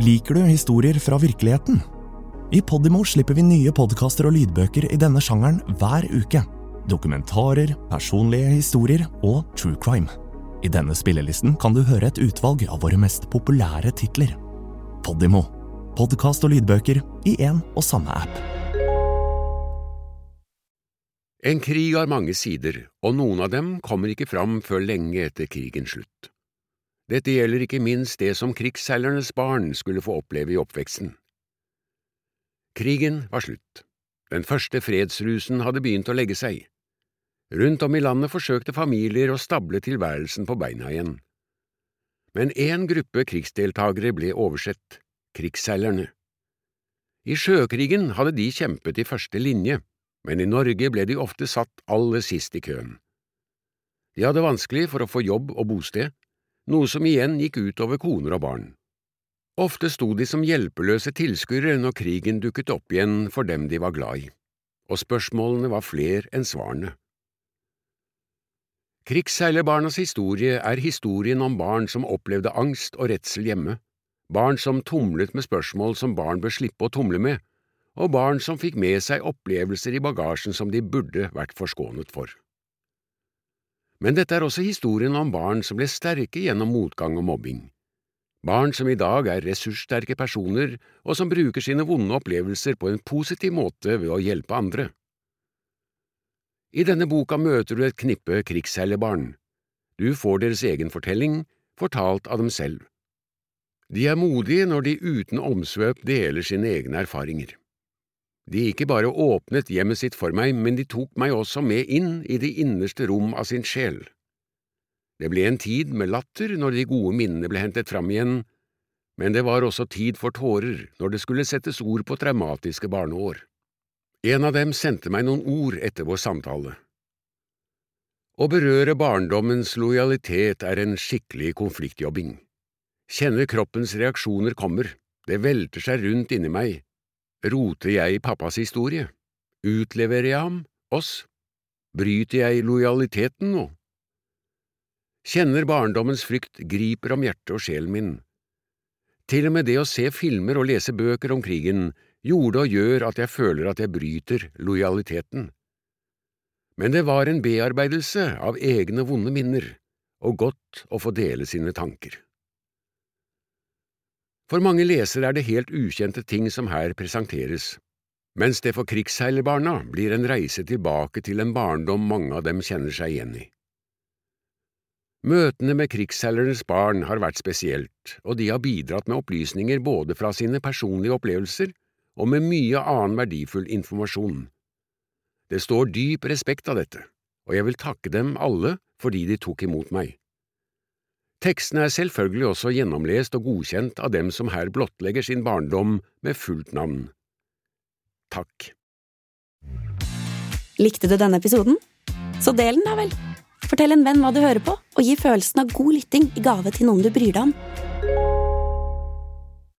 Liker du historier fra virkeligheten? I Podimo slipper vi nye podkaster og lydbøker i denne sjangeren hver uke. Dokumentarer, personlige historier og true crime. I denne spillelisten kan du høre et utvalg av våre mest populære titler. Podimo. Podkast og lydbøker i én og samme app. En krig har mange sider, og noen av dem kommer ikke fram før lenge etter krigens slutt. Dette gjelder ikke minst det som krigsseilernes barn skulle få oppleve i oppveksten. Krigen var slutt. Den første fredsrusen hadde begynt å legge seg. Rundt om i landet forsøkte familier å stable tilværelsen på beina igjen. Men én gruppe krigsdeltagere ble oversett – krigsseilerne. I sjøkrigen hadde de kjempet i første linje, men i Norge ble de ofte satt aller sist i køen. De hadde vanskelig for å få jobb og bosted, noe som igjen gikk ut over koner og barn. Ofte sto de som hjelpeløse tilskuere når krigen dukket opp igjen for dem de var glad i, og spørsmålene var flere enn svarene. Krigsseilerbarnas historie er historien om barn som opplevde angst og redsel hjemme, barn som tumlet med spørsmål som barn bør slippe å tumle med, og barn som fikk med seg opplevelser i bagasjen som de burde vært forskånet for. Men dette er også historien om barn som ble sterke gjennom motgang og mobbing, barn som i dag er ressurssterke personer og som bruker sine vonde opplevelser på en positiv måte ved å hjelpe andre. I denne boka møter du et knippe krigsseilerbarn. Du får deres egen fortelling, fortalt av dem selv. De er modige når de uten omsvøp deler sine egne erfaringer. De ikke bare åpnet hjemmet sitt for meg, men de tok meg også med inn i det innerste rom av sin sjel. Det ble en tid med latter når de gode minnene ble hentet fram igjen, men det var også tid for tårer når det skulle settes ord på traumatiske barneår. En av dem sendte meg noen ord etter vår samtale. Å berøre barndommens lojalitet er en skikkelig konfliktjobbing. Kjenner kroppens reaksjoner kommer, det velter seg rundt inni meg, Roter jeg i pappas historie? Utleverer jeg ham, oss? Bryter jeg lojaliteten nå? Kjenner barndommens frykt griper om hjertet og sjelen min. Til og med det å se filmer og lese bøker om krigen gjorde og gjør at jeg føler at jeg bryter lojaliteten. Men det var en bearbeidelse av egne vonde minner, og godt å få dele sine tanker. For mange lesere er det helt ukjente ting som her presenteres, mens det for krigsseilerbarna blir en reise tilbake til en barndom mange av dem kjenner seg igjen i. Møtene med krigsseilernes barn har vært spesielt, og de har bidratt med opplysninger både fra sine personlige opplevelser og med mye annen verdifull informasjon. Det står dyp respekt av dette, og jeg vil takke dem alle fordi de tok imot meg. Tekstene er selvfølgelig også gjennomlest og godkjent av dem som her blottlegger sin barndom med fullt navn. Takk. Likte du denne episoden? Så del den, da vel! Fortell en venn hva du hører på, og gi følelsen av god lytting i gave til noen du bryr deg om.